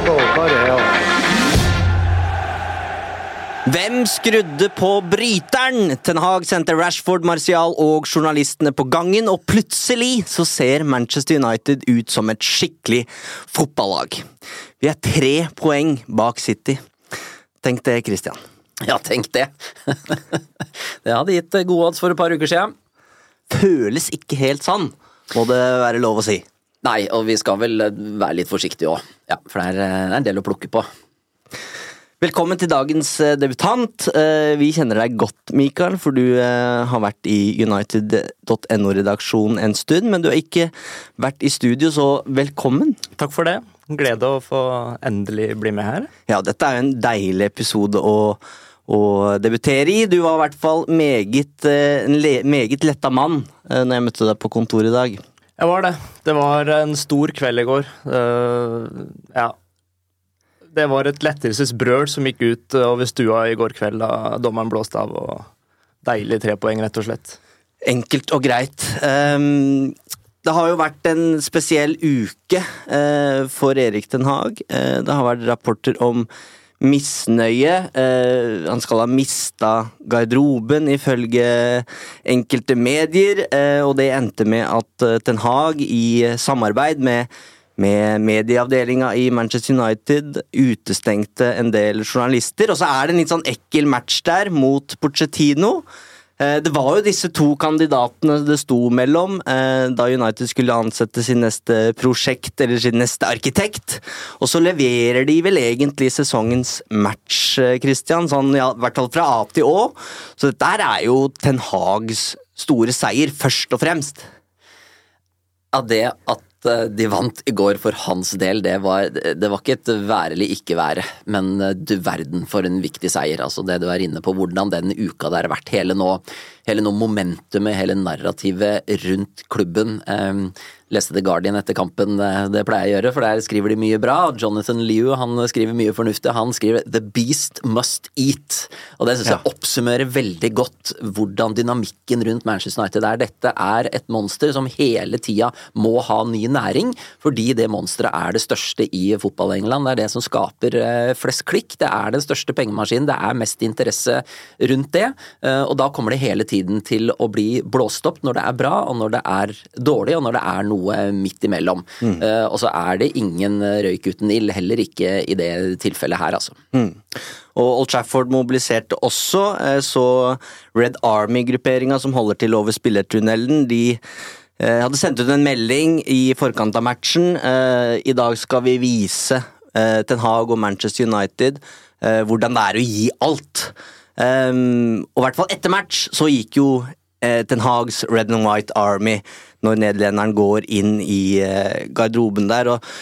by the hell. Hvem skrudde på bryteren? Ten Hag sendte Rashford, Martial og journalistene på gangen, og plutselig så ser Manchester United ut som et skikkelig fotballag. Vi er tre poeng bak City. Tenk det, Christian. Ja, tenk det. det hadde gitt gode odds for et par uker siden. Føles ikke helt sann, må det være lov å si. Nei, og vi skal vel være litt forsiktige òg. Ja, for det er, det er en del å plukke på. Velkommen til dagens eh, debutant. Eh, Vi kjenner deg godt, Mikael, for du eh, har vært i United.no-redaksjonen en stund, men du har ikke vært i studio, så velkommen. Takk for det. Glede å få endelig bli med her. Ja, dette er jo en deilig episode å, å debutere i. Du var i hvert fall meget, eh, en meget letta mann eh, når jeg møtte deg på kontoret i dag. Jeg var det. Det var en stor kveld i går. Uh, ja. Det var et lettelsesbrøl som gikk ut eh, over stua i går kveld da dommeren blåste av. og Deilig tre poeng, rett og slett. Enkelt og greit. Um, det har jo vært en spesiell uke uh, for Erik Den Haag. Uh, det har vært rapporter om misnøye. Eh, han skal ha mista garderoben, ifølge enkelte medier. eh, og det endte med at eh, Ten Hag, i samarbeid med med medieavdelinga i Manchester United utestengte en del journalister. Og så er det en litt sånn ekkel match der mot Pochettino. Eh, Det var jo disse to kandidatene det sto mellom eh, da United skulle ansette sin neste prosjekt, eller sin neste arkitekt. Og så leverer de vel egentlig sesongens match, eh, Christian. Sånn, ja, I hvert fall fra A til Å. Så dette er jo Ten Hags store seier, først og fremst. Ja, det at eh, de vant i går for hans del, det var, det var ikke et være eller ikke være, men eh, du verden for en viktig seier. Altså det du er inne på, hvordan den uka der har vært. Hele nå, hele noe momentumet, hele narrativet rundt klubben. Eh, leste The Guardian etter kampen, det pleier jeg å gjøre, for der skriver de mye bra. Jonathan Liu han skriver mye fornuftig. Han skriver 'The beast must eat'. Og det synes jeg oppsummerer veldig godt hvordan dynamikken rundt Manchester United er. Dette er et monster som hele tida må ha ny næring, fordi det monsteret er det største i fotball-England. Det er det som skaper eh, flest klikk. Det er den største pengemaskinen. Det er mest interesse rundt det. Eh, Og da kommer det hele tiden til å bli blåst opp når det er bra, og når det er dårlig, og når det er noe midt imellom. Eh, Og så er det ingen røyk uten ild, heller ikke i det tilfellet her, altså. Og Old Trafford mobiliserte også, eh, så Red Army-grupperinga som holder til over spillertunnelen, de eh, hadde sendt ut en melding i forkant av matchen. Eh, I dag skal vi vise eh, Ten Hag og Manchester United eh, hvordan det er å gi alt. Um, og i hvert fall etter match så gikk jo eh, Ten Hags Red and White Army når nederlenderen går inn i eh, garderoben der. og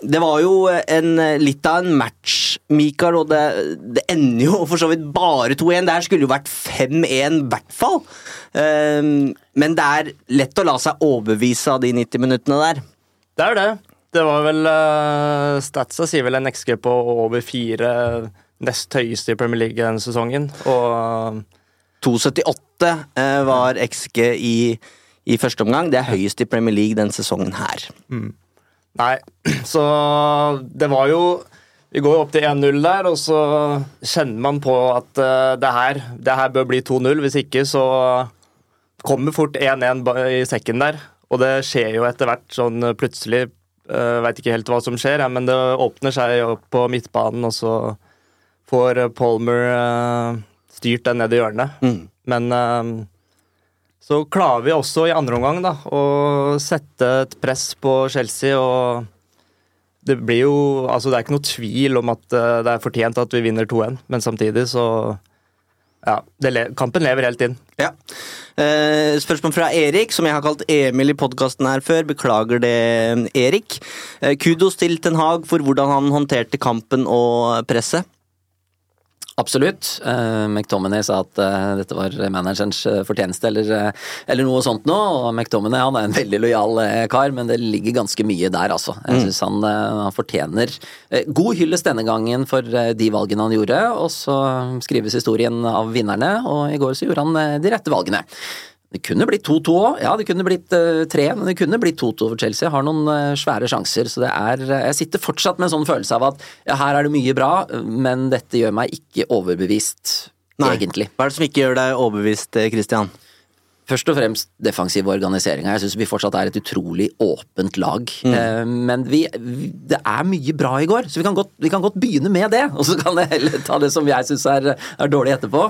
det var jo en, litt av en match, Mikael, og det, det ender jo for så vidt bare 2-1. Det her skulle jo vært 5-1 i hvert fall. Um, men det er lett å la seg overbevise av de 90 minuttene der. Det er det. Det var vel uh, Statsa sier vel en XG på over fire, nest høyeste i Premier League denne sesongen. Og 2,78 eh, var XG i, i første omgang. Det er høyest i Premier League denne sesongen her. Nei, så det var jo Vi går jo opp til 1-0 der, og så kjenner man på at uh, det, her, det her bør bli 2-0. Hvis ikke så kommer fort 1-1 i sekken der. Og det skjer jo etter hvert sånn plutselig. Uh, Veit ikke helt hva som skjer, ja, men det åpner seg jo på midtbanen, og så får eh, Palmer eh, styrt den ned i hjørnet. Men eh, så klarer vi også i andre omgang da, å sette et press på Chelsea og det blir jo Altså, det er ikke noe tvil om at det er fortjent at vi vinner 2-1, men samtidig så Ja, le kampen lever helt inn. Ja. Eh, spørsmål fra Erik, som jeg har kalt Emil i podkasten her før. Beklager det, Erik. Eh, kudos til Ten Hag for hvordan han håndterte kampen og presset. Absolutt. Uh, McTominay sa at uh, dette var managerens uh, fortjeneste, eller, eller, noe sånt noe. Og McTominay han er en veldig lojal kar, men det ligger ganske mye der, altså. Jeg mm. syns han, han, fortjener god hyllest denne gangen for de valgene han gjorde, og så skrives historien av vinnerne, og i går så gjorde han de rette valgene. Det kunne blitt 2-2 òg, ja det kunne blitt uh, 3, men det kunne blitt 2-2 for Chelsea. Jeg har noen uh, svære sjanser, så det er uh, Jeg sitter fortsatt med en sånn følelse av at ja, her er det mye bra, men dette gjør meg ikke overbevist, Nei. egentlig. Hva er det som ikke gjør deg overbevist, Christian? Først og fremst defensiv organisering. Jeg syns vi fortsatt er et utrolig åpent lag. Mm. Men vi, vi, det er mye bra i går, så vi kan, godt, vi kan godt begynne med det. Og så kan jeg heller ta det som jeg syns er, er dårlig etterpå.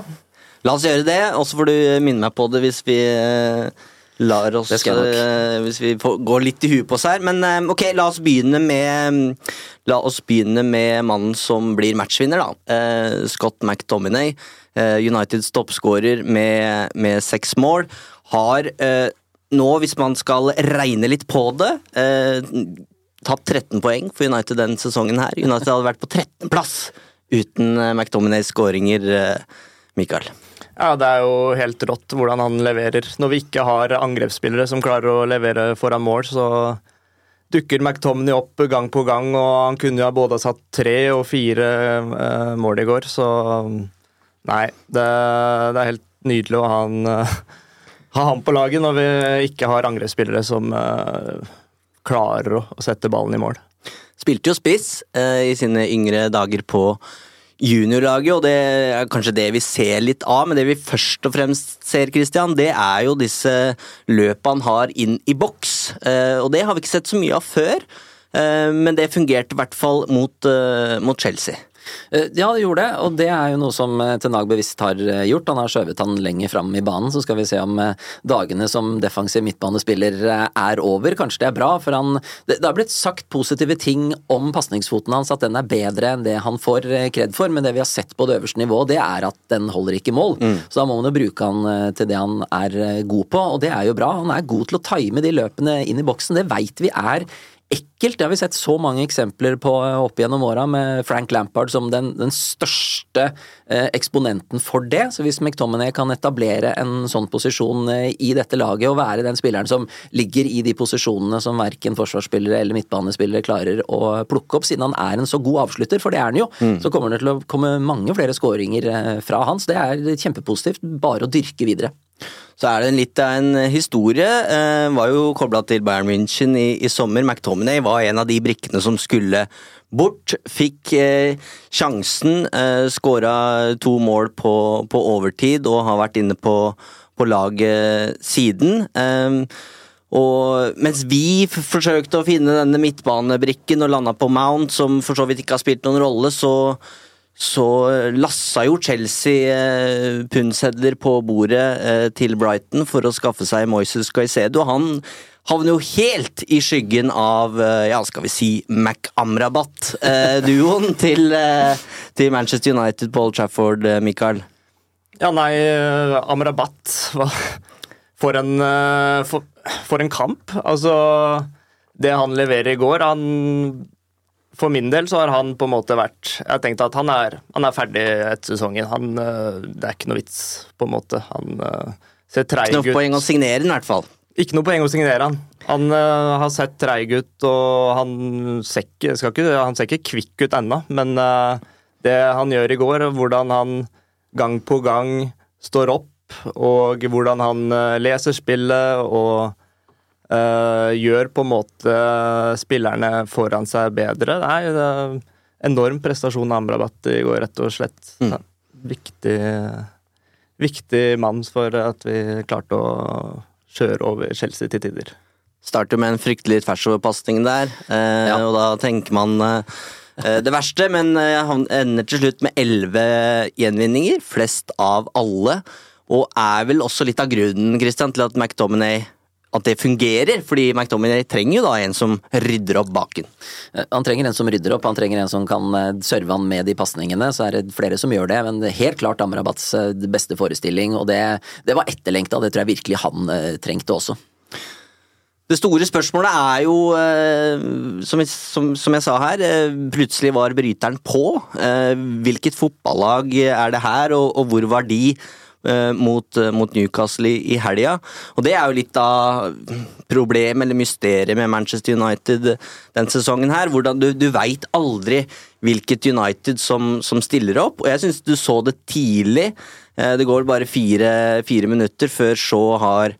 La oss gjøre det, og så får du minne meg på det hvis vi eh, lar oss uh, Hvis vi går litt i huet på oss her. Men uh, ok, la oss begynne med La oss begynne med mannen som blir matchvinner, da. Scott McDominay. Uniteds toppskårer med, med seks mål. Har nå, hvis man skal regne litt på det tatt 13 poeng for United den sesongen her. United hadde vært på 13. plass uten McDominays skåringer, Mikael. Ja, Det er jo helt rått hvordan han leverer. Når vi ikke har angrepsspillere som klarer å levere foran mål, så dukker McTomney opp gang på gang, og han kunne jo ha både satt tre og fire uh, mål i går, så nei. Det, det, er helt nydelig å ha han, uh, ha han på laget når vi ikke har angrepsspillere som uh, klarer å, sette ballen i mål. Spilte jo spiss i sine yngre dager på juniorlaget, og det er kanskje det vi ser litt av. Men det vi først og fremst ser, Christian, det er jo disse løpene han har inn i boks. Eh, og det har vi ikke sett så mye av før, eh, men det fungerte i hvert fall mot, eh, mot Chelsea. Eh, ja, det gjorde det, og det er jo noe som eh, Tenag bevisst har eh, gjort. Han har skjøvet han lenger fram i banen, så skal vi se om dagene som defensiv midtbanespiller er over. Kanskje det er bra, for han Det, det har blitt sagt positive ting om pasningsfoten hans, at den er bedre enn det han får kred for, men det vi har sett på det øverste nivået, det er at den holder ikke mål. Mm. Så da må man jo bruke han til det han er god på, og det er jo bra. Han er god til å time de løpene inn i boksen, det veit vi er ekkelt. Det har vi sett så mange eksempler på opp gjennom åra, med Frank Lampard som den, den største eh, eksponenten for det. Så hvis McTominay kan etablere en sånn posisjon eh, i dette laget, og være den spilleren som ligger i de posisjonene som verken forsvarsspillere eller midtbanespillere klarer å plukke opp, siden han er en så god avslutter, for det er han jo, mm. så kommer det til å komme mange flere skåringer eh, fra hans. Det er kjempepositivt. Bare å dyrke videre. Så er det litt av en historie. Eh, var jo kobla til Bayern München i, i, sommer. McTominay var en av de brikkene som skulle bort. Fikk eh, sjansen, eh, skåra to mål på, på, overtid og har vært inne på, på laget siden. Eh, og mens vi forsøkte å finne denne midtbanebrikken og landa på Mount, som for så vidt ikke har spilt noen rolle, så så lassa jo Chelsea eh, pundsedler på bordet eh, til Brighton for å skaffe seg Moises Caicedo. Han havner jo helt i skyggen av, eh, ja, skal vi si, Mac-Amrabat-duoen til, til, Manchester United på Old Trafford, Michael. Ja, nei, Amrabat for en, for, for en kamp. Altså, det han leverer i går Han for min del så har han på en måte vært Jeg har tenkt at han er, han er ferdig etter sesongen. Han, eh, det er ikke noe vits, på en måte. Han uh, ser treig ut. Ikke noe poeng å signere den, i hvert fall. Ikke noe poeng å signere han. Han uh, har sett treig ut, og han ser ikke, ikke, han ser ikke kvikk ut ennå, men uh, det han gjør i går, hvordan han gang på gang står opp, og hvordan han leser spillet og Uh, gjør på en måte spillerne foran seg bedre. Nei, det er enorm prestasjon av Amrabat i går, rett og slett. Mm. Viktig, viktig mann for at vi klarte å kjøre over Chelsea til tider. Starter med en fryktelig tversoverpasning der, uh, ja. og da tenker man uh, det verste, men han ender til slutt med elleve gjenvinninger, flest av alle. Og er vel også litt av grunnen Christian, til at McDominay at det fungerer. Fordi McDominay trenger jo da en som rydder opp baken. Eh, Han trenger en som rydder opp, han trenger en som kan eh, serve han med de pasningene. Så er det flere som gjør det, men helt klart Amrabats eh, beste forestilling. Og det, det var etterlengta, det tror jeg virkelig han trengte også. Det store spørsmålet er jo, som, jeg, som, som jeg sa her, plutselig var bryteren på. Hvilket fotballag er det her, og, hvor var de mot, eh, mot Newcastle i, i helga? Og det er jo litt av problemet eller mysteriet med Manchester United den sesongen her. hvordan Du, du veit aldri hvilket United som, som stiller opp, og jeg syns du så det tidlig. Eh, det går bare fire, fire minutter før Shaw har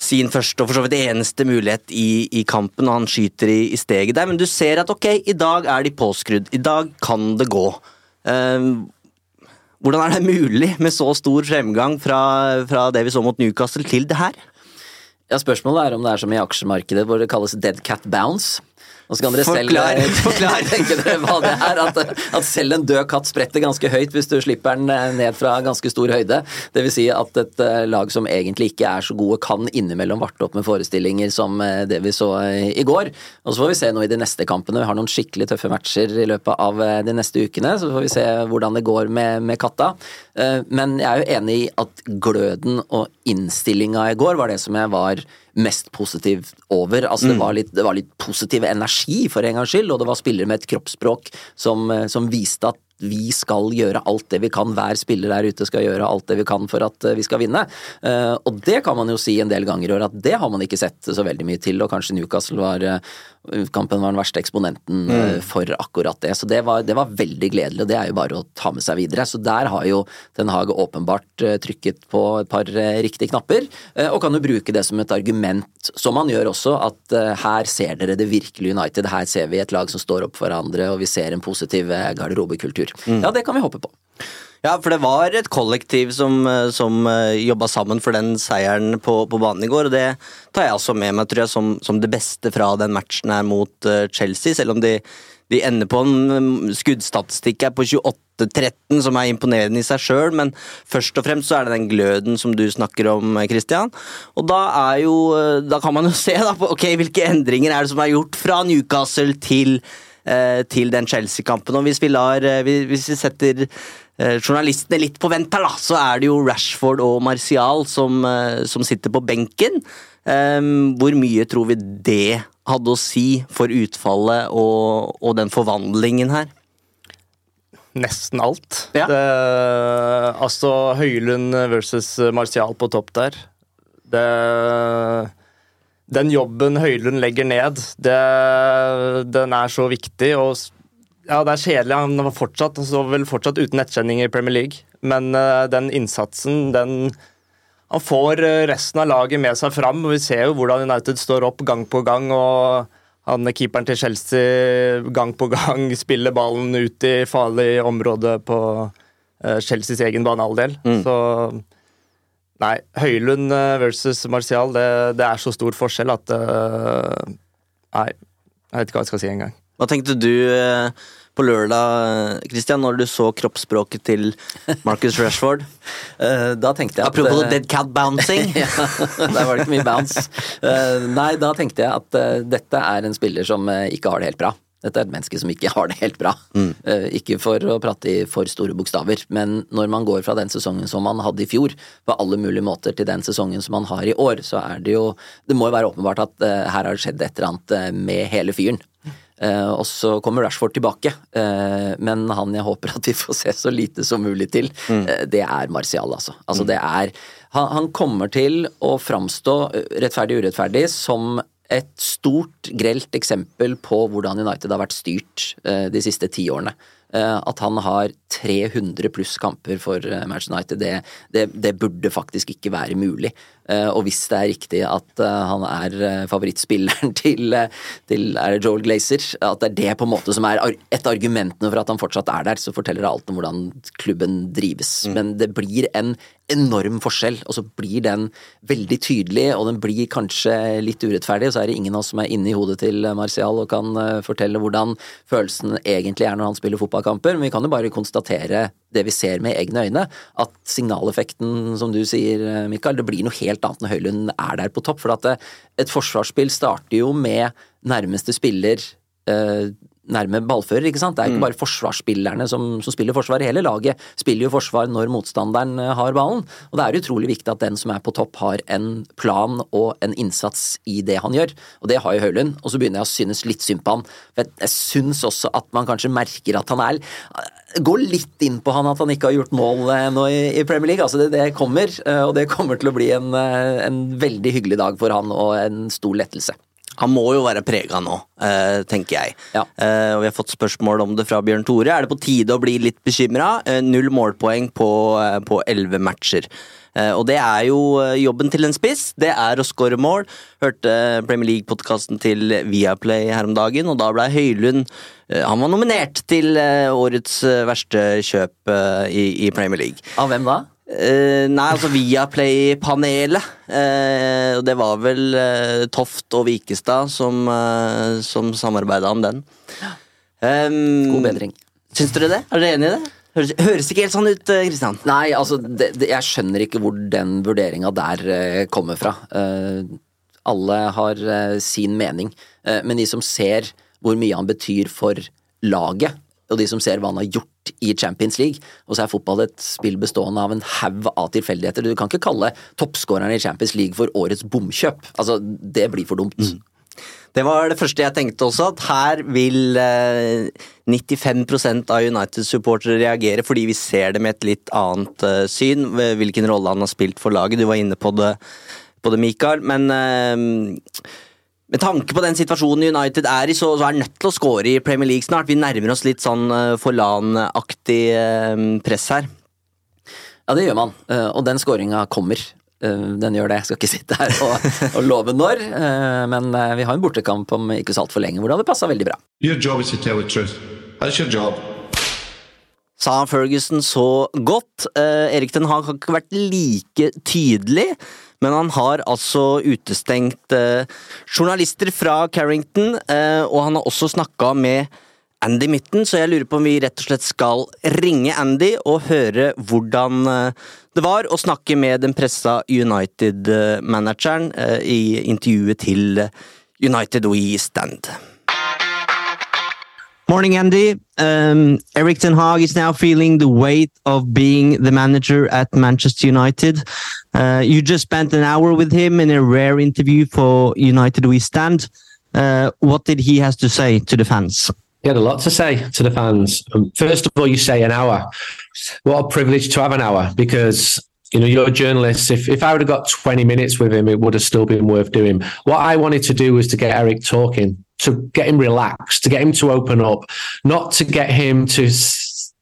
sin første og for så vidt eneste mulighet i, i kampen, og han skyter i, i steget der. Men du ser at ok, i dag er de påskrudd. I dag kan det gå. Eh, hvordan er det mulig med så stor fremgang fra, fra det vi så mot Newcastle, til det her? Ja, Spørsmålet er om det er som i aksjemarkedet hvor det kalles dead cat bounce. Nå skal dere selv Forklar, selv forklar. tenke dere hva det er. At, at selv en død katt spretter ganske høyt hvis du slipper den eh, ned fra ganske stor høyde. Det vil si at et eh, lag som egentlig ikke er så gode, kan innimellom varte opp med forestillinger som eh, det vi så eh, i går. Og så får vi se nå i de neste kampene. Vi har noen skikkelig tøffe matcher i løpet av eh, de neste ukene. Så får vi se hvordan det går med, med katta. Eh, Men jeg er jo enig i at gløden og innstillinga i går var det som jeg var mest positivt over. Altså det, var litt, det var litt positiv energi for en gangs skyld, og det var spillere med et kroppsspråk som, eh, som viste at vi skal gjøre alt det vi kan, hver spiller der ute skal gjøre alt det vi kan for at eh, vi skal vinne. Eh, Og det kan man jo si en del ganger i år at det har man ikke sett så veldig mye til, og kanskje Newcastle var eh, Kampen var den verste eksponenten mm. for akkurat det. Så det var, det var veldig gledelig, og det er jo bare å ta med seg videre. Så der har jo Den Haag åpenbart eh, trykket på et par eh, riktige knapper, eh, og kan jo bruke det som et argument, som han gjør også, at eh, her ser dere det virkelige United. Her ser vi et lag som står opp for hverandre, og vi ser en positiv garderobekultur. garderobekultur. Ja, det kan vi håpe på. Ja, for det var et kollektiv som, eh, som jobba sammen for den seieren på, på banen i går, og det tar jeg også med meg tror jeg, som, som det beste fra den matchen her mot eh, Chelsea, selv om de, de ender på en mm, skuddstatistikk her på 28-13, som er imponerende i seg sjøl, men først og fremst så er det den gløden som du snakker om, eh, Christian. Og da er jo eh, Da kan man jo se da på ok, hvilke endringer er det som er gjort fra Newcastle til eh, til den Chelsea-kampen. Og hvis vi lar eh, Hvis vi setter eh, journalistene litt på vent her, da, så er det jo Rashford og Martial som, eh, som sitter på benken. Eh, hvor mye tror vi det hadde å si for utfallet og, og den forvandlingen her? Nesten alt. Ja. Det, altså Høylund versus Martial på topp der. Det, den jobben Høylund legger ned, det, den er så viktig. og ja, Det er kjedelig. Han var fortsatt, altså, vel fortsatt uten nettkjenning i Premier League. Men uh, den innsatsen, den Han får eh, resten av laget med seg fram. og Vi ser jo hvordan United står opp gang på gang. og han Keeperen til Chelsea gang på gang spiller ballen ut i farlig område på uh, Chelseas egen banehalvdel. Så Nei, Høylund versus Martial, det, det er så stor forskjell at uh, Nei, jeg vet ikke hva jeg skal si engang. Hva tenkte du eh, på lørdag, Christian, når du så kroppsspråket til Marcus Rashford? Eh, Da tenkte jeg at Apropos uh, dead cat bouncing. ja, der var det ikke mye bounce. Uh, nei, da tenkte jeg at eh, dette er en spiller som eh, ikke har det helt bra. Dette er et menneske som ikke har det helt bra. Eh, ikke for å prate i for store bokstaver, men når man går fra den sesongen som man hadde i fjor, på alle mulige måter til den sesongen som man har i år, så er det jo Det må jo være åpenbart at eh, her har det skjedd et eller annet eh, med hele fyren. Eh, og så kommer Rashford tilbake, eh, men han jeg håper at vi får se så lite som mulig til, eh, det er Martial, altså. Altså det er han, han kommer til å framstå, rettferdig rettferdig urettferdig, som et stort, grelt eksempel på hvordan United har vært styrt de siste ti årene. At han har 300 pluss kamper for Manchester United, det, det, det burde faktisk ikke være mulig. Eh, og hvis det er riktig at eh, han er eh, favorittspilleren til, til er Joel Glazer, at det er det på en måte som er et av argumentene for at han fortsatt er der, så forteller det alt om hvordan klubben drives. Men det blir en enorm forskjell, og så blir den veldig tydelig, og den blir kanskje litt urettferdig, og så er det ingen av oss som er inne i hodet til Martial og kan fortelle hvordan følelsen egentlig er når han spiller fotballkamper, men vi kan jo bare konstatere det vi ser med egne øyne. At signaleffekten, som du sier, Mikael, det blir noe helt annet når Høylund er der på topp. For at et forsvarsspill starter jo med nærmeste spiller eh, nærme ballfører, ikke sant. Det er ikke bare forsvarsspillerne som, som, spiller forsvar. Hele laget spiller jo forsvar når motstanderen eh, har ballen. Og det er utrolig viktig at den som er på topp har en plan og en innsats i det han gjør. Og det har jo Høylund. Og så begynner jeg å synes litt synd på han. For jeg, syns også at man kanskje merker at han er Gå litt inn på han at han ikke har gjort mål eh, nå i, i Premier League. Altså det, det, kommer, eh, og det kommer til å bli en, en veldig hyggelig dag for han og en stor lettelse. Han må jo være prega nå, eh, tenker jeg. Ja. Eh, og Vi har fått spørsmål om det fra Bjørn Tore. Er det på tide å bli litt bekymra? Eh, null målpoeng på elleve matcher. Og det er jo jobben til en spiss. Det er å skåre mål. Hørte Premier League-podkasten til Viaplay her om dagen, og da ble Høylund Han var nominert til årets verste kjøp i Premier League. Av hvem da? Uh, nei, altså Viaplay-panelet. Uh, det var vel uh, Toft og Vikestad som, uh, som samarbeida om den. Um, God bedring. Syns dere det? Er dere enig i det? Høres, høres ikke helt sånn ut, Kristian. Nei, altså det, det, jeg skjønner ikke hvor den vurderinga der kommer fra. alle har sin mening, men de som ser hvor mye han betyr for laget, og de som ser hva han har gjort i Champions League. Og så er fotball et spill bestående av en haug av tilfeldigheter. Du kan ikke kalle toppskåreren i Champions League for årets bomkjøp. Altså, det blir for dumt. Mm. Det var det første jeg tenkte også, at her vil eh, 95% av United-supportere reagere fordi vi ser det med et litt annet eh, syn, hvilken rolle han har spilt for laget. Du var inne på det, på det Mikael, men eh, med tanke på den situasjonen United er i, så, så er han nødt til å score i Premier League snart. Vi nærmer oss litt sånn uh, Forlan-aktig uh, press her. Ja, det gjør man, uh, og den skåringa kommer. Den gjør det. Jeg skal ikke sitte her og, og love når, men vi har en bortekamp om ikke så altfor lenge hvor det hadde passa veldig bra. Your job is to tell the truth. That's your job. Sa Ferguson så godt. Erik Den Haag har ikke vært like tydelig men han har altså utestengt eh, journalister fra Carrington, eh, og han har også snakka med Andy Mitten, så jeg lurer på om vi rett og slett skal ringe Andy og høre hvordan eh, det var å snakke med den pressa United-manageren i intervjuet til United We Stand. Morning, Andy. Um, Eric Ten Hag is now feeling the weight of being the manager at Manchester United. Uh, you just spent an hour with him in a rare interview for United We Stand. Uh, what did he has to say to the fans? He had a lot to say to the fans. Um, first of all, you say an hour. What a privilege to have an hour because you know, you're a journalist. If, if I would have got 20 minutes with him, it would have still been worth doing. What I wanted to do was to get Eric talking to get him relaxed, to get him to open up, not to get him to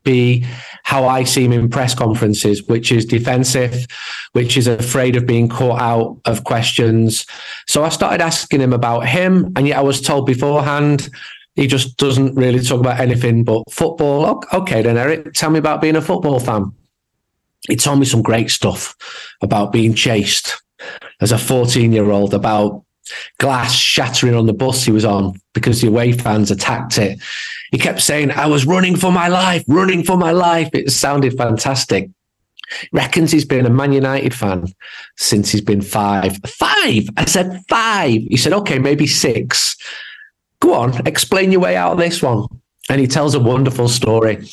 be how I see him in press conferences, which is defensive, which is afraid of being caught out of questions. So I started asking him about him, and yet I was told beforehand he just doesn't really talk about anything but football. Okay, then Eric, tell me about being a football fan. He told me some great stuff about being chased as a 14 year old, about glass shattering on the bus he was on because the away fans attacked it. He kept saying, I was running for my life, running for my life. It sounded fantastic. Reckons he's been a Man United fan since he's been five. Five! I said five. He said, okay, maybe six. Go on, explain your way out of this one. And he tells a wonderful story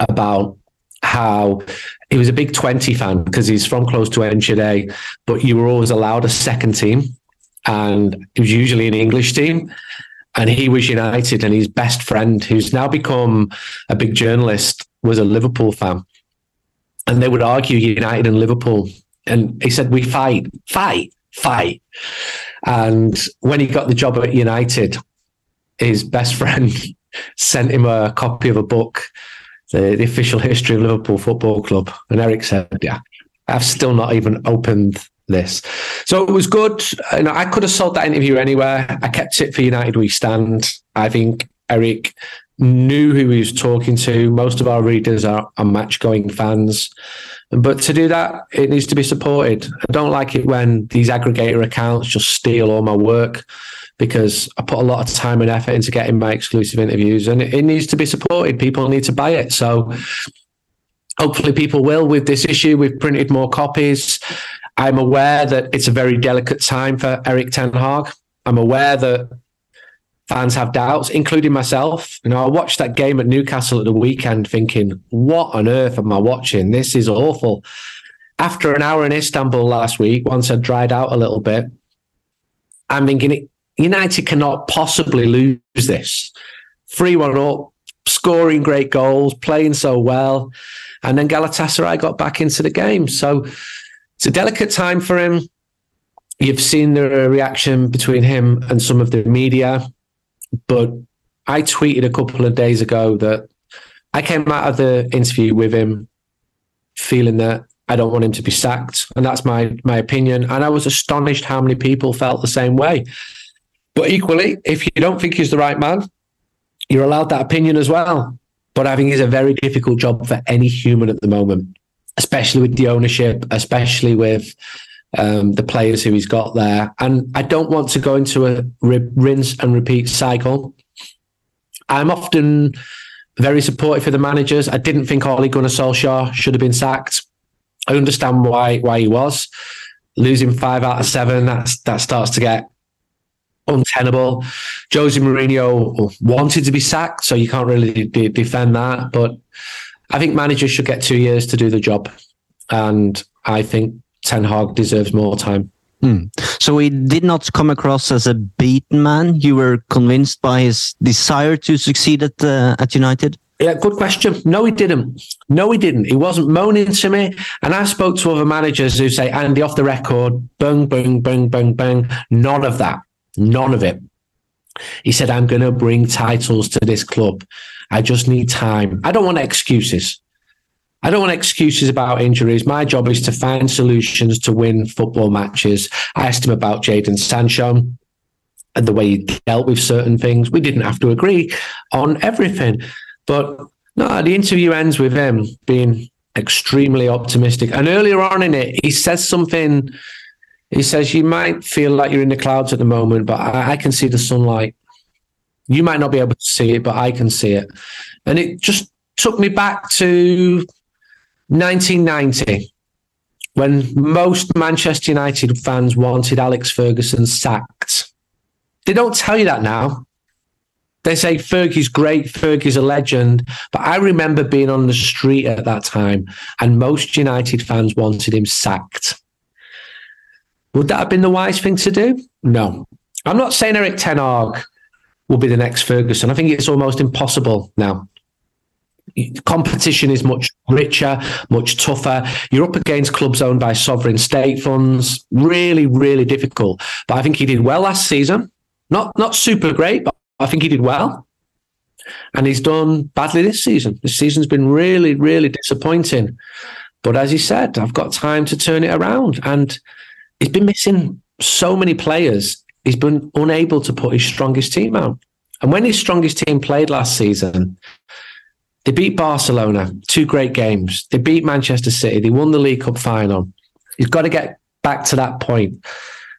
about how he was a big 20 fan because he's from close to Enschede, but you were always allowed a second team and it was usually an English team. And he was United, and his best friend, who's now become a big journalist, was a Liverpool fan. And they would argue United and Liverpool. And he said, We fight, fight, fight. And when he got the job at United, his best friend sent him a copy of a book, the, the official history of Liverpool Football Club. And Eric said, Yeah, I've still not even opened this. So it was good. You know, I could have sold that interview anywhere. I kept it for United We Stand. I think Eric knew who he was talking to. Most of our readers are, are match going fans. But to do that, it needs to be supported. I don't like it when these aggregator accounts just steal all my work because I put a lot of time and effort into getting my exclusive interviews and it, it needs to be supported. People need to buy it. So hopefully people will with this issue. We've printed more copies. I'm aware that it's a very delicate time for Eric Ten Hag. I'm aware that fans have doubts, including myself. You know, I watched that game at Newcastle at the weekend thinking, what on earth am I watching? This is awful. After an hour in Istanbul last week, once I dried out a little bit, I'm thinking United cannot possibly lose this. 3 1 up, scoring great goals, playing so well. And then Galatasaray got back into the game. So it's a delicate time for him. You've seen the reaction between him and some of the media. But I tweeted a couple of days ago that I came out of the interview with him feeling that I don't want him to be sacked. And that's my my opinion. And I was astonished how many people felt the same way. But equally, if you don't think he's the right man, you're allowed that opinion as well. But I think it's a very difficult job for any human at the moment, especially with the ownership, especially with um, the players who he's got there. And I don't want to go into a rinse and repeat cycle. I'm often very supportive for the managers. I didn't think Ole Gunnar Solskjaer should have been sacked. I understand why why he was losing five out of seven. That's that starts to get untenable. Jose Mourinho wanted to be sacked, so you can't really de- defend that. But I think managers should get two years to do the job, and I think Ten Hag deserves more time. Mm. So he did not come across as a beaten man. You were convinced by his desire to succeed at uh, at United. Yeah, good question. No, he didn't. No, he didn't. He wasn't moaning to me. And I spoke to other managers who say, Andy, off the record, bang, bang, bang, bang, bang. None of that. None of it. He said, I'm going to bring titles to this club. I just need time. I don't want excuses. I don't want excuses about injuries. My job is to find solutions to win football matches. I asked him about Jadon Sancho and the way he dealt with certain things. We didn't have to agree on everything. But no, the interview ends with him being extremely optimistic. And earlier on in it, he says something. He says, You might feel like you're in the clouds at the moment, but I, I can see the sunlight. You might not be able to see it, but I can see it. And it just took me back to 1990, when most Manchester United fans wanted Alex Ferguson sacked. They don't tell you that now. They say Fergie's great, Fergie's a legend. But I remember being on the street at that time, and most United fans wanted him sacked. Would that have been the wise thing to do? No. I'm not saying Eric Ten Hag will be the next Ferguson. I think it's almost impossible now competition is much richer, much tougher. You're up against clubs owned by sovereign state funds. Really, really difficult. But I think he did well last season. Not not super great, but I think he did well. And he's done badly this season. This season's been really, really disappointing. But as he said, I've got time to turn it around. And he's been missing so many players. He's been unable to put his strongest team out. And when his strongest team played last season, they beat Barcelona, two great games. They beat Manchester City. They won the League Cup final. He's got to get back to that point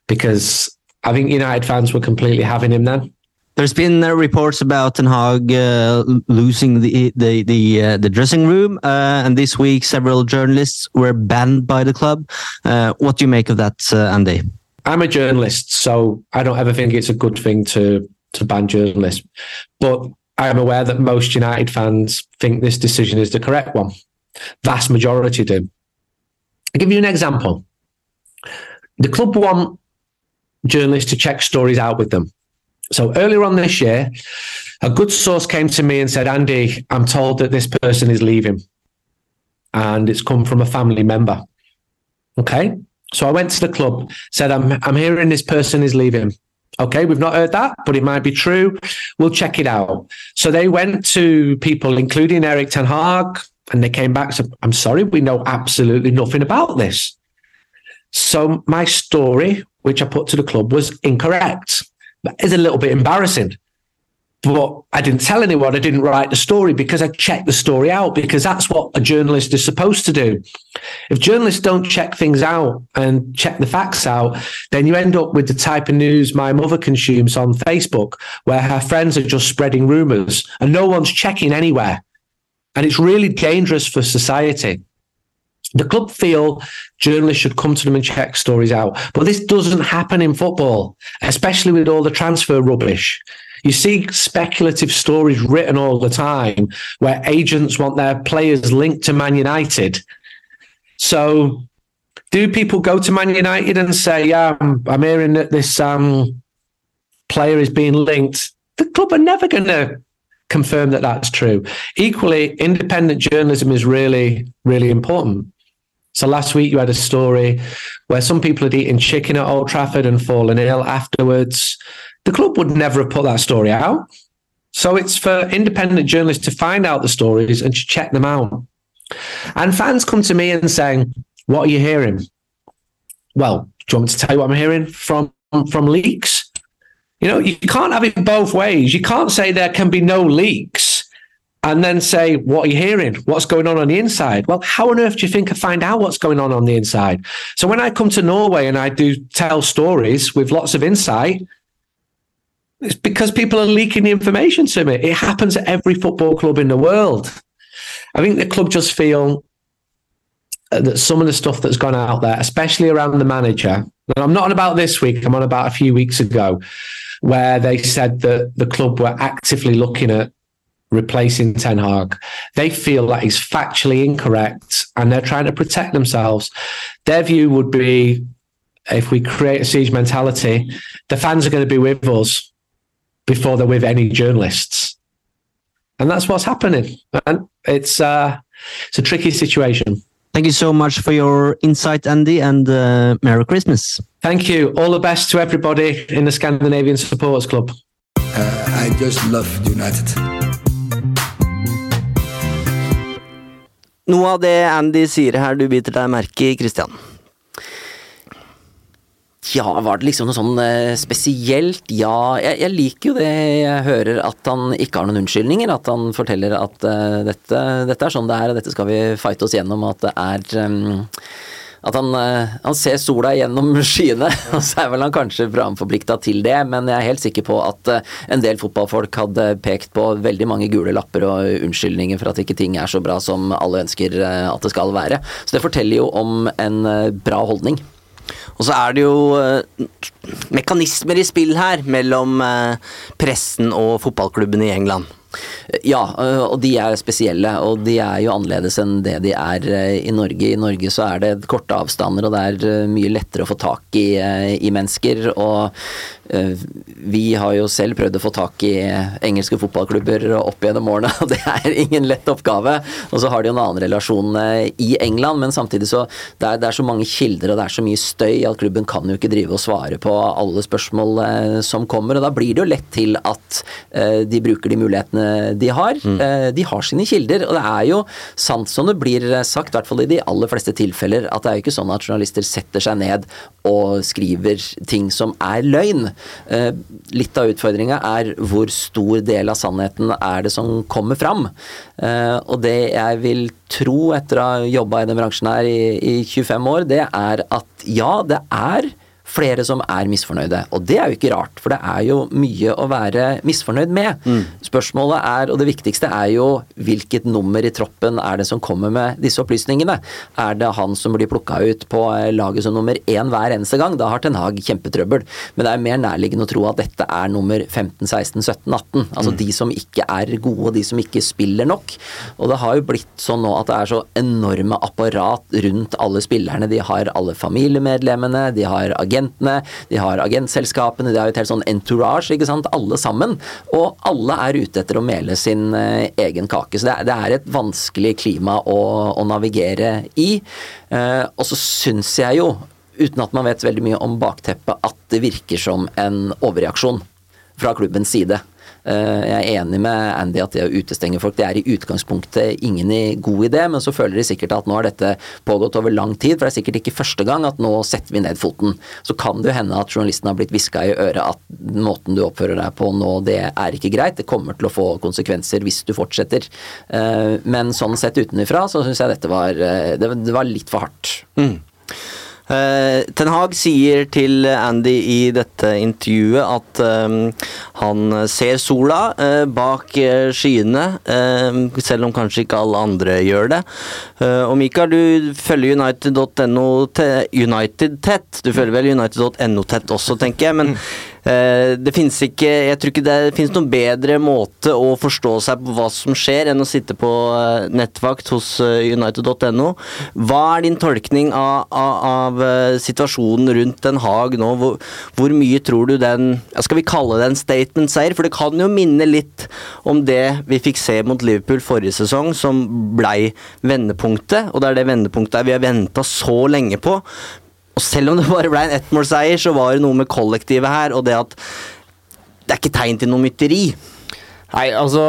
because I think United fans were completely having him then. There's been uh, reports about Ten Hag uh, losing the the the, uh, the dressing room, uh, and this week several journalists were banned by the club. Uh, what do you make of that, uh, Andy? I'm a journalist, so I don't ever think it's a good thing to to ban journalists. But I'm aware that most United fans think this decision is the correct one. Vast majority do. I'll give you an example. The club want journalists to check stories out with them. So earlier on this year, a good source came to me and said, Andy, I'm told that this person is leaving. And it's come from a family member. Okay. So I went to the club, said, I'm, I'm hearing this person is leaving. Okay, we've not heard that, but it might be true. We'll check it out. So they went to people, including Eric Ten Hag, and they came back I'm sorry, we know absolutely nothing about this. So my story, which I put to the club, was incorrect. Is a little bit embarrassing. but I didn't tell anyone. I didn't write the story because I checked the story out because that's what a journalist is supposed to do. If journalists don't check things out and check the facts out, then you end up with the type of news my mother consumes on Facebook, where her friends are just spreading rumors and no one's checking anywhere. And it's really dangerous for society. The club feel journalists should come to them and check stories out. But this doesn't happen in football, especially with all the transfer rubbish. You see speculative stories written all the time where agents want their players linked to Man United. So, do people go to Man United and say, "Yeah, I'm, I'm hearing that this um, player is being linked"? The club are never going to confirm that that's true. Equally, independent journalism is really, really important. So last week you had a story where some people had eaten chicken at Old Trafford and fallen ill afterwards. The club would never have put that story out. So it's for independent journalists to find out the stories and to check them out. And fans come to me and saying, What are you hearing? Well, do you want me to tell you what I'm hearing from from leaks? You know, you can't have it both ways. You can't say there can be no leaks and then say, What are you hearing? What's going on on the inside? Well, how on earth do you think I find out what's going on on the inside? So when I come to Norway and I do tell stories with lots of insight, it's because people are leaking the information to me. It happens at every football club in the world. I think the club just feel uh, that some of the stuff that's gone out there, especially around the manager, and I'm not on about this week, I'm on about a few weeks ago, where they said that the club were actively looking at replacing Ten Hag. They feel that is factually incorrect and they're trying to protect themselves. Their view would be if we create a siege mentality, the fans are going to be with us before they're with any journalists. And that's what's happening. And it's uh, it's a tricky situation. Thank you so much for your insight, Andy, and uh, Merry Christmas. Thank you. All the best to everybody in the Scandinavian Supporters Club. Uh, I just love United. Noe av det Andy sier her du biter deg merke i, Christian? Ja, var det liksom noe sånn eh, spesielt? Ja, jeg, jeg, liker jo det jeg hører at han ikke har noen unnskyldninger. At han forteller at uh, dette, dette, er sånn det er, og dette skal vi fighte oss gjennom. At det er um, at han, uh, han, ser sola gjennom skyene, og så er vel han kanskje programforplikta til det, men jeg er helt sikker på at uh, en del fotballfolk hadde pekt på veldig mange gule lapper og unnskyldninger for at ikke ting er så bra som alle ønsker at det skal være. Så det forteller jo om en bra holdning. Og så er det jo mekanismer i spill her mellom pressen og fotballklubbene i England. Ja, eh, og de er spesielle, og de er jo annerledes enn det de er i Norge. I Norge så er det korte avstander, og det er mye lettere å få tak i, i mennesker. Og vi har jo selv prøvd å få tak i engelske fotballklubber opp gjennom årene, og det er ingen lett oppgave. Og så har de jo en annen relasjon eh, i England, men samtidig så det er, det er så mange kilder og det er så mye støy at klubben kan jo ikke drive og svare på alle spørsmål eh, som kommer, og da blir det jo lett til at eh, de bruker de mulighetene de har. Mm. De har sine kilder, og det er jo sant som det blir sagt, i hvert fall i de aller fleste tilfeller, at det er jo ikke sånn at journalister setter seg ned og skriver ting som er løgn. Eh, litt av utfordringa er hvor stor del av sannheten er det som kommer fram. Eh, og det jeg vil tro etter å ha jobba i den bransjen her i, i 25 år, det er at ja, det er flere som er misfornøyde. Og det er jo ikke rart, for det er jo mye å være misfornøyd med. Mm. Spørsmålet er, og det viktigste er jo hvilket nummer i troppen er det som kommer med disse opplysningene. Er det han som blir plukka ut på laget som nummer én hver eneste gang? Da har Ten Hag kjempetrøbbel. Men det er mer nærliggende å tro at dette er nummer 15, 16, 17, 18. Altså mm. de som ikke er gode, de som ikke spiller nok. Og det har jo blitt sånn nå at det er så enorme apparat rundt alle spillerne. De har alle familiemedlemmene, de har agenter agentene, de har agentselskapene, de har et helt sånn entourage, ikke sant, alle sammen. Og alle er ute etter å mele sin uh, egen kake. Så det er, det er, et vanskelig klima å, å navigere i. Eh, og så syns jeg jo, uten at man vet veldig mye om bakteppet, at det virker som en overreaksjon fra klubbens side. Eh, jeg er enig med Andy at det å utestenge folk det er i utgangspunktet ingen god idé, men så føler de sikkert at nå har dette pågått over lang tid, for det er sikkert ikke første gang at nå setter vi ned foten. Så kan det jo hende at journalisten har blitt hviska i øret at måten du oppfører deg på nå, det er ikke greit. Det kommer til å få konsekvenser hvis du fortsetter. Eh, men sånn sett utenfra så syns jeg dette var, eh, det var litt for hardt. Mm. Uh, Ten Hag sier til Andy i dette intervjuet at um, han ser sola uh, bak uh, skyene, selv om kanskje ikke alle andre gjør det. og Mikael, du følger United.no United tett. Du følger vel United.no tett også, tenker jeg. men Eh, det finnes ikke Jeg tror ikke det finnes noen bedre måte å forstå seg på hva som skjer, enn å sitte på eh, nettvakt hos eh, United.no. Hva er din tolkning av, av, av, situasjonen rundt Den Haag nå? Hvor, hvor mye tror du den Skal vi kalle det en statement-seier? For det kan jo minne litt om det vi fikk se mot Liverpool forrige sesong, som blei vendepunktet. Og det er det vendepunktet vi har venta så lenge på. Og selv om det bare ble en ettmålseier, så var det noe med kollektivet her, og det at det er ikke tegn til noe mytteri. Nei, altså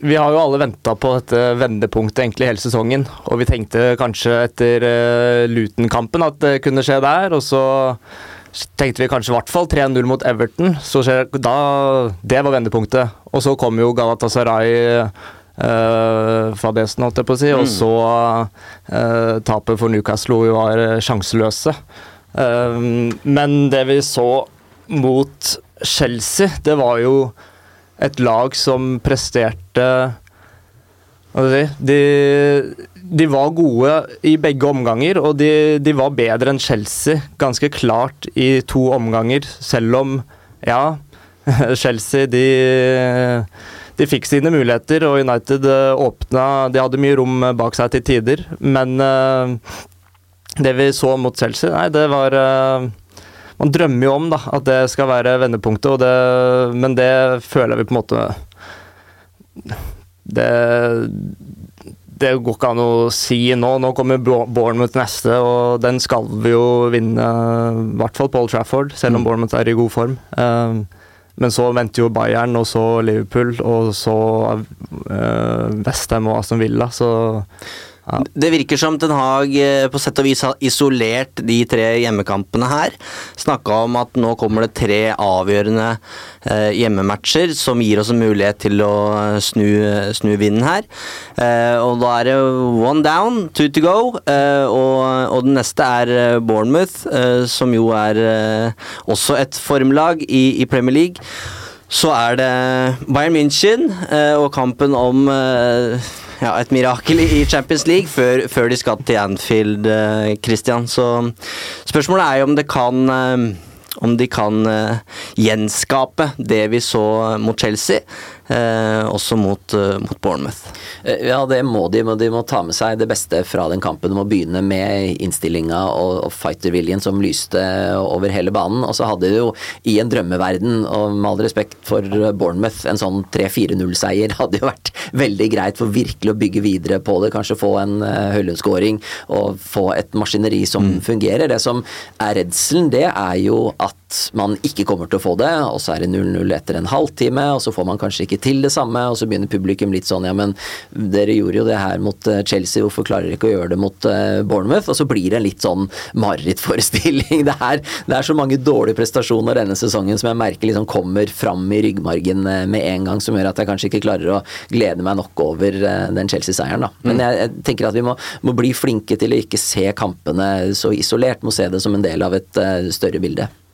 Vi har jo alle venta på dette vendepunktet egentlig hele sesongen. Og vi tenkte kanskje etter uh, Luton-kampen at det kunne skje der. Og så tenkte vi kanskje i hvert fall 3-0 mot Everton. Så skjer, da, det var vendepunktet. Og så kom jo Galatasaray uh, fadesen, holdt jeg på å si. Og mm. så uh, tapet for Newcastle var eh, sjanseløse. Men det vi så mot Chelsea, det var jo et lag som presterte de, de var gode i begge omganger, og de, de, var bedre enn Chelsea ganske klart i to omganger, selv om, ja Chelsea de de fikk sine muligheter, og United eh, åpna De hadde mye rom bak seg til tider, men uh, det vi så mot Chelsea, nei, det var Man drømmer jo om da, at det skal være vendepunktet, det, men det føler vi på en måte Det det går ikke an å si nå. Nå kommer Bournemouth neste, og den skal vi jo vinne, i hvert fall Paul Trafford, selv om mm. Bournemouth er i god form. Uh, men så venter jo Bayern, og så Liverpool, og så uh, Westham og Aston Villa, så ja. Det virker som Den Hag eh, på sett og vis har isolert de tre hjemmekampene her. Snakka om at nå kommer det tre avgjørende eh, hjemmematcher som gir oss en mulighet til å eh, snu, snu vinden her. Og da er det one down, two to go. Og, og, den neste er Bournemouth, som jo er også et formlag i, i Premier League. Så er det Bayern München og kampen om ja, et mirakel i Champions League før, før de skal til Anfield, eh, Christian. Så spørsmålet er jo om det kan eh, om de kan uh, gjenskape det vi så mot Chelsea, også mot, uh, mot, Bournemouth. Ja, det må de. De må ta med seg det beste fra den kampen. De må begynne med innstillinga og, og fighterviljen som lyste over hele banen. Og så hadde de jo i en drømmeverden, og med all respekt for Bournemouth, en sånn 3-4-0-seier hadde jo vært veldig greit for virkelig å bygge videre på det. Kanskje få en Høylund-skåring og få et maskineri som mm. fungerer. Det som er redselen, det er jo at man ikke kommer til å få det, og så er det 0-0 etter en halvtime, og så får man kanskje ikke til det samme, og så begynner publikum litt sånn ja, men dere gjorde jo det her mot eh, Chelsea, hvorfor klarer dere ikke å gjøre det mot uh, Bournemouth? Og så blir det en litt sånn marerittforestilling. Det, er, det er så mange dårlige prestasjoner denne sesongen som jeg merker liksom kommer fram i ryggmargen uh, med en gang, som gjør at jeg kanskje ikke klarer å glede meg nok over den Chelsea-seieren, da. Men mm. jeg, jeg, tenker at vi må, må, bli flinke til å ikke se kampene så isolert, må se det som en del av et større bilde.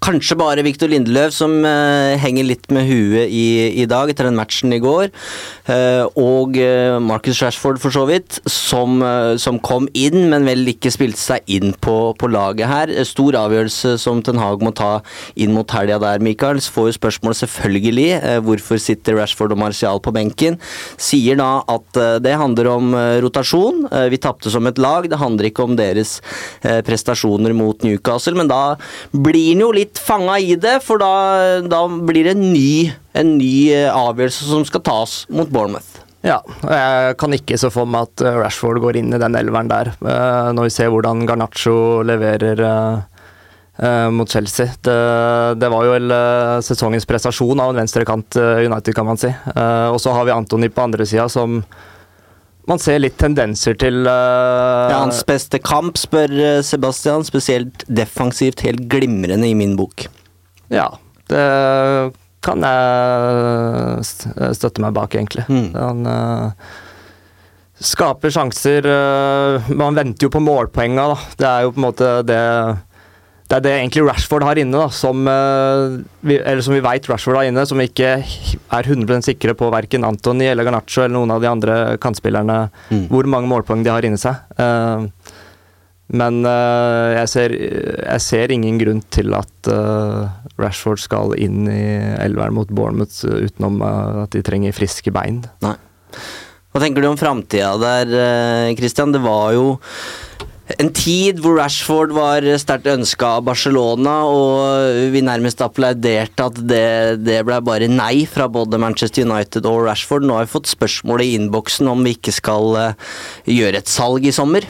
Kanskje bare Victor Lindeløv som uh, henger litt med huet i, i, dag etter den matchen i går. Uh, og uh, Marcus Rashford, for så vidt, som, som, kom inn, men vel ikke spilte seg inn på, på laget her. Stor avgjørelse som Ten Hag må ta inn mot helga der, Michael. Så får jo spørsmålet selvfølgelig hvorfor sitter Rashford og Martial på benken. Sier da at det handler om rotasjon. vi tapte som et lag, det handler ikke om deres prestasjoner mot Newcastle, men da blir han jo litt litt fanga i det, for da, da blir det en ny, en ny eh, avgjørelse som skal tas mot Bournemouth. Ja, jeg kan ikke så for meg at eh, Rashford går inn i den elveren der. Eh, når vi ser hvordan Garnaccio leverer mot Chelsea. Det, det var jo sesongens prestasjon av en venstrekant United, kan man si. Og så har vi Antony på andre sida, som man ser litt tendenser til uh... Ja, hans beste kamp, spør eh, Sebastian. Spesielt defensivt helt glimrende i min bok. Ja, det kan jeg støtte meg bak, egentlig. Mm. Han uh, skaper sjanser Uh, Man venter jo på målpoenga, da. Det er jo på en måte det det er det egentlig Rashford har inne, da, som, eh, vi, eller som vi vet Rashford har inne, som vi ikke er 100% sikre på verken Antony eller Garnaccio eller noen av de andre kantspillerne, Mm. hvor mange målpoeng de har inni seg. Eh, men eh, jeg, ser, jeg ser ingen grunn til at Rashford skal inn i elveren mot Bournemouth utenom at de trenger friske bein. Nei. Hva tenker du om framtida der, Christian? Det var jo en tid hvor Rashford var sterkt ønska av Barcelona, og vi nærmest applauderte at det, det ble bare nei fra både Manchester United og Rashford. Nå har vi fått spørsmål i innboksen om vi ikke skal eh, gjøre et salg i sommer.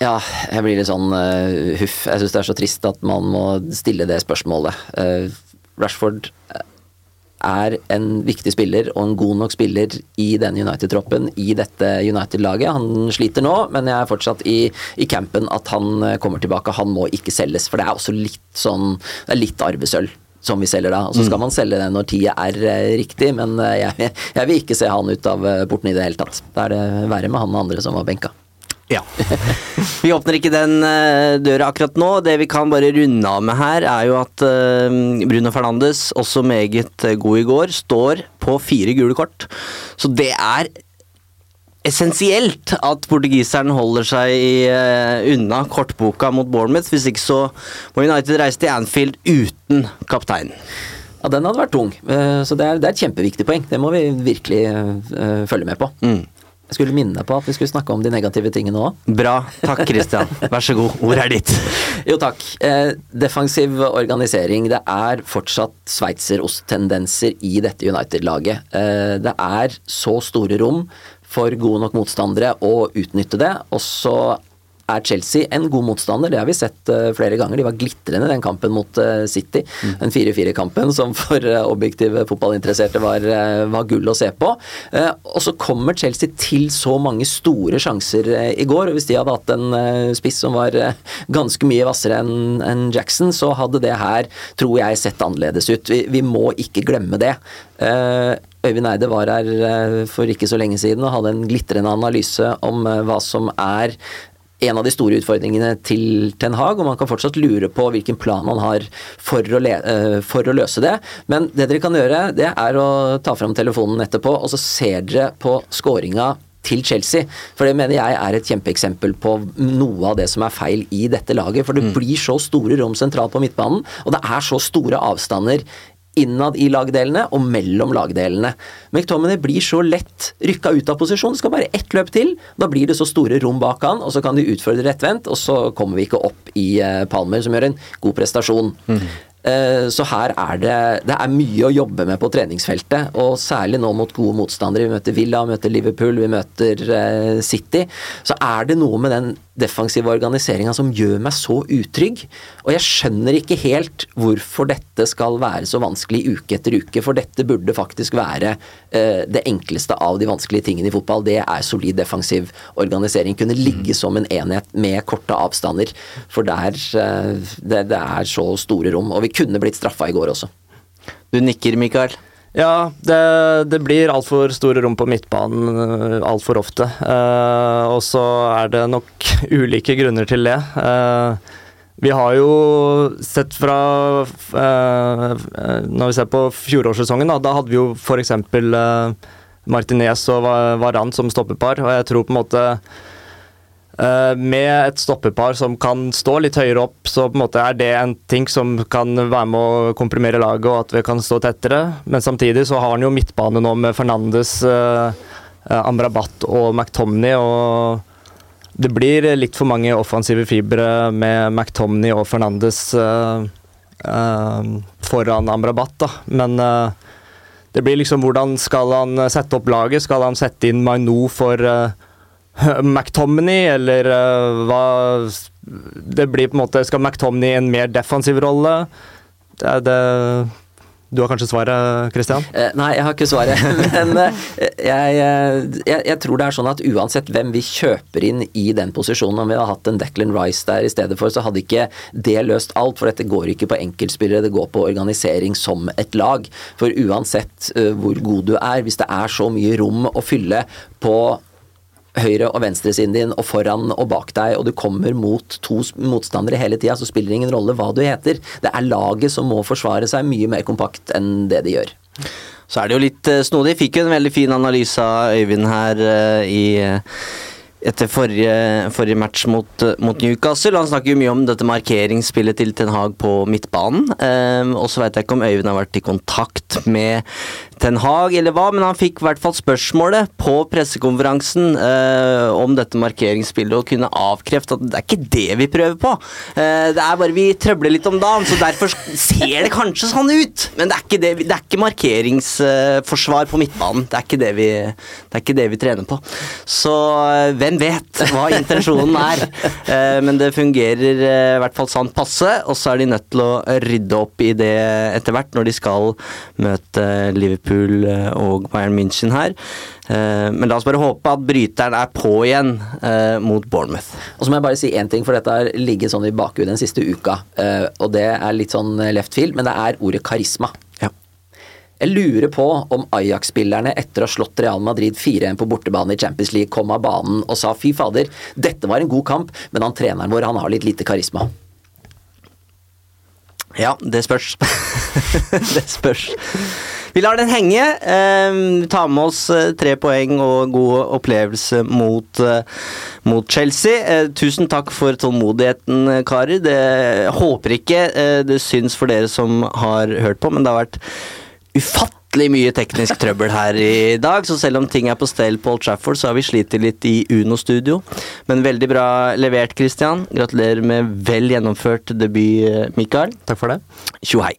Ja, jeg blir litt sånn uh, huff. Jeg syns det er så trist at man må stille det spørsmålet. Uh, Rashford er en viktig spiller og en god nok spiller i denne United-troppen, i dette United-laget. Han sliter nå, men jeg er fortsatt i, i campen at han eh, kommer tilbake. Han må ikke selges, for det er også litt sånn Det er litt arvesølv. Som vi selger da, og Så skal man selge det når tida er eh, riktig, men eh, jeg, jeg vil ikke se han ut av porten i det hele tatt. Da er det verre med han og andre som var benka. Ja. Vi åpner ikke den eh, døra akkurat nå. Det vi kan bare runde av med her, er jo at eh, Bruno Fernandes, også meget eh, god i går, står på fire gule kort. Så det er essensielt at portugiseren holder seg i, unna kortboka mot Bournemouth. Hvis ikke så må United reise til Anfield uten kapteinen. Ja, den hadde vært tung, så det er, det er et kjempeviktig poeng. Det må vi virkelig følge med på. Mm. Jeg skulle minne deg på at vi skulle snakke om de negative tingene òg. Bra. Takk, Christian. Vær så god. Ordet er ditt. Jo, takk. Eh, defensiv organisering. Det er fortsatt sveitserost-tendenser i dette United-laget. Eh, det er så store rom for gode nok motstandere å utnytte det. Og så er Chelsea en god motstander, det har vi sett eh, flere ganger. De var glitrende den kampen mot eh, City. Den 4-4-kampen som for eh, objektive fotballinteresserte var, var gull å se på. Og så kommer Chelsea til så mange store sjanser i går. og Hvis de hadde hatt en spiss som var ganske mye hvassere enn Jackson, så hadde det her, tror jeg, sett annerledes ut. Vi, vi må ikke glemme det. Øyvind Eide var her for ikke så lenge siden og hadde en glitrende analyse om hva som er en av de store utfordringene til Ten Hag, og man kan fortsatt lure på hvilken plan man har for å, eh, for å løse det. Men det dere kan gjøre, det er å ta fram telefonen etterpå, og så ser dere på scoringa til Chelsea. For det mener jeg er et kjempeeksempel på noe av det som er feil i dette laget. For det blir så store rom sentralt på midtbanen, og det er så store avstander innad i lagdelene og mellom lagdelene. McTominay blir så lett rykka ut av posisjon. Det skal bare ett løp til. Da blir det så store rom bak han, og så kan de utfordre rettvendt, og så kommer vi ikke opp i eh, Palmer, som gjør en god prestasjon. Mm. Så her er det, det er mye å jobbe med på treningsfeltet, og særlig nå mot gode motstandere. Vi møter Villa, vi møter Liverpool, vi møter eh, City. Så er det noe med den defensive organiseringa som gjør meg så utrygg. Og jeg skjønner ikke helt hvorfor dette skal være så vanskelig uke etter uke, for dette burde faktisk være eh, det enkleste av de vanskelige tingene i fotball. Det er solid defensiv organisering. Kunne ligge som en enhet med korte avstander. For der, eh, det, det er så store rom. Og vi kunne blitt straffa i går også. Du nikker, Mikael. Ja, det, det blir altfor store rom på midtbanen altfor ofte. Eh, og så er det nok ulike grunner til det. Eh, vi har jo sett fra eh, Når vi ser på fjorårssesongen, da, da hadde vi jo f.eks. Eh, Martinez og Va- Varan som stoppepar, og jeg tror på en måte Eh, med et stoppepar som kan stå litt høyere opp, så på en måte er det en ting som kan være med å komprimere laget, og at vi kan stå tettere. Men samtidig så har han jo midtbane nå med Fernandes, eh, eh, Amrabat og McTomney. og det blir litt for mange offensive fibre med McTomney og Fernandes eh, eh, foran Amrabat, da. Men eh, det blir liksom hvordan skal han sette opp laget? Skal han sette inn Mainou for eh, McTominay, eller uh, hva det blir på en måte Skal McTomney i en mer defensiv rolle? Det, det du har kanskje svaret, Christian? Eh, nei, jeg har ikke svaret. Men eh, jeg, jeg, jeg, tror det er sånn at uansett hvem vi kjøper inn i den posisjonen, om vi hadde hatt en Declan Rice der i stedet for, så hadde ikke det løst alt. For dette går ikke på enkeltspillere, det går på organisering som et lag. For uansett uh, hvor god du er, hvis det er så mye rom å fylle på høyre- og venstresiden din og foran og bak deg, og du kommer mot to motstandere hele tida, så spiller det ingen rolle hva du heter. Det er laget som må forsvare seg mye mer kompakt enn det de gjør. Så er det jo litt uh, snodig. Fikk jo en veldig fin analyse av Øyvind her uh, i uh, etter forrige, forrige match mot, mot, Newcastle. Han snakker jo mye om dette markeringsspillet til Ten Hag på midtbanen. Um, og så veit jeg ikke om Øyvind har vært i kontakt med Ten Hag eller hva, men han fikk i hvert fall spørsmålet på pressekonferansen eh, om dette markeringsspillet og kunne avkrefte at det er ikke det vi prøver på. Eh, det er bare vi trøbler litt om dagen, så derfor ser det kanskje sånn ut. Men det er ikke, det, det er ikke markeringsforsvar på midtbanen. Det er ikke det vi, det er ikke det vi trener på. Så uh, hvem vet hva intensjonen er? men det fungerer i hvert fall sånn passe, og så er de nødt til å rydde opp i det etter hvert når de skal møte Liverpool Liverpool eh, og Bayern München her. Eh, men la oss bare håpe at bryteren er på igjen eh, mot Bournemouth. Og så må jeg bare si én ting, for dette har ligget sånn i bakhuet den siste uka. Og det er litt sånn left field, men det er ordet karisma. Ja. Jeg lurer på om Ajax-spillerne etter å ha slått Real Madrid 4-1 på bortebane i Champions League kom av banen og sa fy fader, dette var en god kamp, men han treneren vår han har litt lite karisma. Ja, det spørs. det spørs. Vi lar den henge. Eh, tar med oss eh, tre poeng og god opplevelse mot, eh, mot Chelsea. Eh, tusen takk for tålmodigheten, karer. Det håper ikke eh, det syns for dere som har hørt på, men det har vært ufattelig mye teknisk trøbbel her i dag, så selv om ting er på stell på Old Trafford, så har vi slitt litt i Uno-studio. Men veldig bra levert, Christian. Gratulerer med vel gjennomført debut, Mikael. Takk for det. Tjo hei.